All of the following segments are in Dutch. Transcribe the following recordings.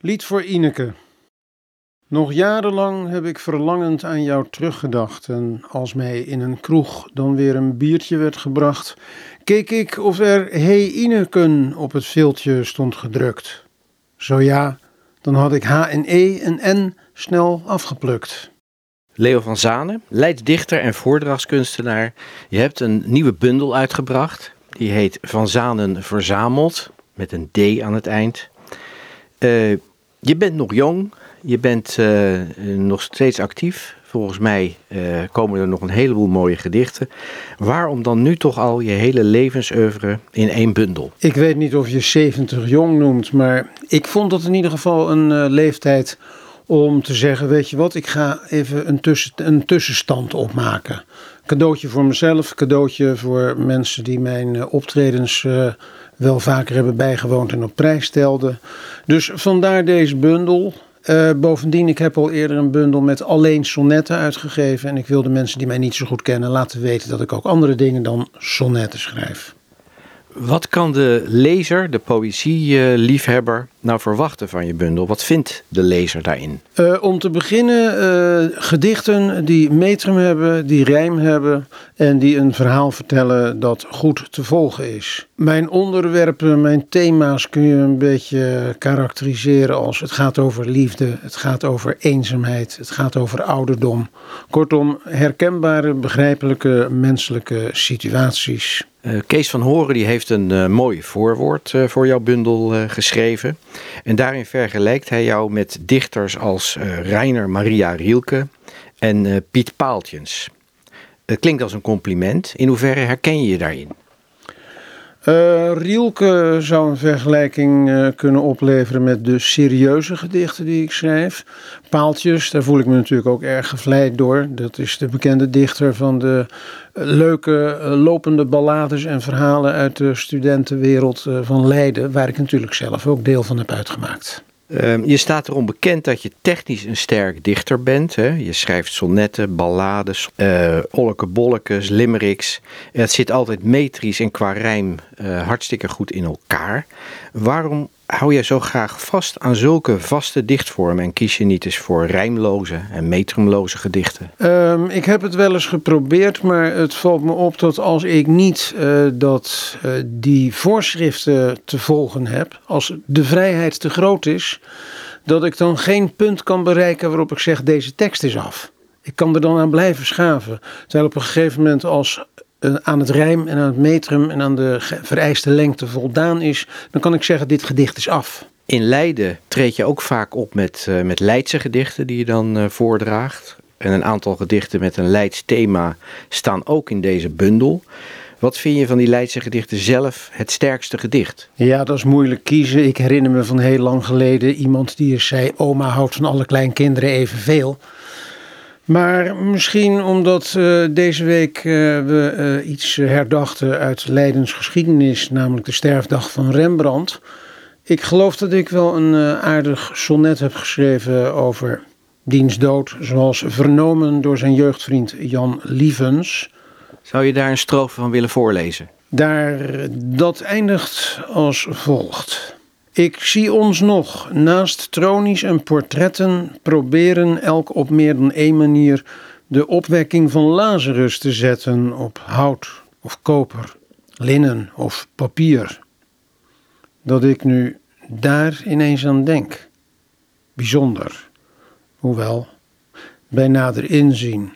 Lied voor Ineke. Nog jarenlang heb ik verlangend aan jou teruggedacht en als mij in een kroeg dan weer een biertje werd gebracht, keek ik of er Hey Ineken op het veeltje stond gedrukt. Zo ja, dan had ik H en E en N snel afgeplukt. Leo van Zanen, leidsdichter en voordrachtskunstenaar. Je hebt een nieuwe bundel uitgebracht. Die heet Van Zanen Verzameld, met een D aan het eind. Uh, je bent nog jong, je bent uh, nog steeds actief. Volgens mij uh, komen er nog een heleboel mooie gedichten. Waarom dan nu toch al je hele levensoeuvre in één bundel? Ik weet niet of je 70 jong noemt, maar ik vond dat in ieder geval een uh, leeftijd om te zeggen: Weet je wat, ik ga even een, tussen, een tussenstand opmaken. Cadeautje voor mezelf, cadeautje voor mensen die mijn optredens wel vaker hebben bijgewoond en op prijs stelden. Dus vandaar deze bundel. Uh, bovendien, ik heb al eerder een bundel met alleen sonnetten uitgegeven. En ik wil de mensen die mij niet zo goed kennen laten weten dat ik ook andere dingen dan sonnetten schrijf. Wat kan de lezer, de poëzieliefhebber, nou verwachten van je bundel? Wat vindt de lezer daarin? Uh, om te beginnen uh, gedichten die metrum hebben, die rijm hebben en die een verhaal vertellen dat goed te volgen is. Mijn onderwerpen, mijn thema's kun je een beetje karakteriseren als het gaat over liefde, het gaat over eenzaamheid, het gaat over ouderdom. Kortom, herkenbare, begrijpelijke menselijke situaties. Uh, Kees van Horen die heeft een uh, mooi voorwoord uh, voor jouw bundel geschreven. En daarin vergelijkt hij jou met dichters als Reiner Maria Rielke en Piet Paaltjens. Het klinkt als een compliment. In hoeverre herken je je daarin? Uh, Rielke zou een vergelijking uh, kunnen opleveren met de serieuze gedichten die ik schrijf. Paaltjes, daar voel ik me natuurlijk ook erg gevleid door. Dat is de bekende dichter van de uh, leuke lopende ballades en verhalen uit de studentenwereld van Leiden, waar ik natuurlijk zelf ook deel van heb uitgemaakt. Um, je staat erom bekend dat je technisch een sterk dichter bent. Hè? Je schrijft sonnetten, ballades, uh, olleke bollekes, limericks. Het zit altijd metrisch en qua rijm uh, hartstikke goed in elkaar. Waarom hou jij zo graag vast aan zulke vaste dichtvormen en kies je niet eens voor rijmloze en metrumloze gedichten? Um, ik heb het wel eens geprobeerd, maar het valt me op dat als ik niet uh, dat, uh, die voorschriften te volgen heb, als de vrijheid te groot is, dat ik dan geen punt kan bereiken waarop ik zeg deze tekst is af. Ik kan er dan aan blijven schaven. Terwijl op een gegeven moment als aan het rijm en aan het metrum en aan de vereiste lengte voldaan is, dan kan ik zeggen: dit gedicht is af. In Leiden treed je ook vaak op met, uh, met Leidse gedichten die je dan uh, voordraagt. En een aantal gedichten met een Leids thema staan ook in deze bundel. Wat vind je van die Leidse gedichten zelf het sterkste gedicht? Ja, dat is moeilijk kiezen. Ik herinner me van heel lang geleden iemand die eens zei: Oma houdt van alle kleinkinderen evenveel. Maar misschien omdat uh, deze week uh, we uh, iets herdachten uit Leidens geschiedenis, namelijk de sterfdag van Rembrandt. Ik geloof dat ik wel een aardig sonnet heb geschreven over diens dood, zoals vernomen door zijn jeugdvriend Jan Lievens. Zou je daar een strofe van willen voorlezen? Daar, dat eindigt als volgt. Ik zie ons nog, naast tronies en portretten, proberen elk op meer dan één manier de opwekking van Lazarus te zetten op hout of koper, linnen of papier. Dat ik nu daar ineens aan denk. Bijzonder. Hoewel, bij nader inzien.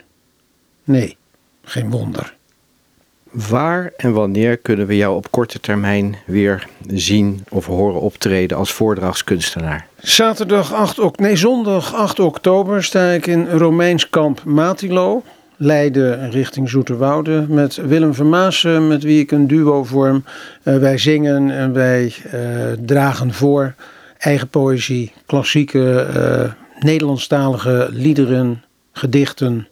Nee, geen wonder. Waar en wanneer kunnen we jou op korte termijn weer zien of horen optreden als voordrachtskunstenaar? Zaterdag 8 nee, zondag 8 oktober sta ik in Romeins kamp Matilo, Leiden richting Zoeterwoude, met Willem Vermaassen, met wie ik een duo vorm. Uh, wij zingen en wij uh, dragen voor eigen poëzie, klassieke uh, Nederlandstalige liederen, gedichten.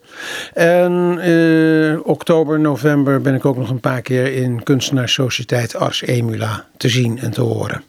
En uh, oktober, november ben ik ook nog een paar keer in kunstenaarssociëteit Ars Emula te zien en te horen.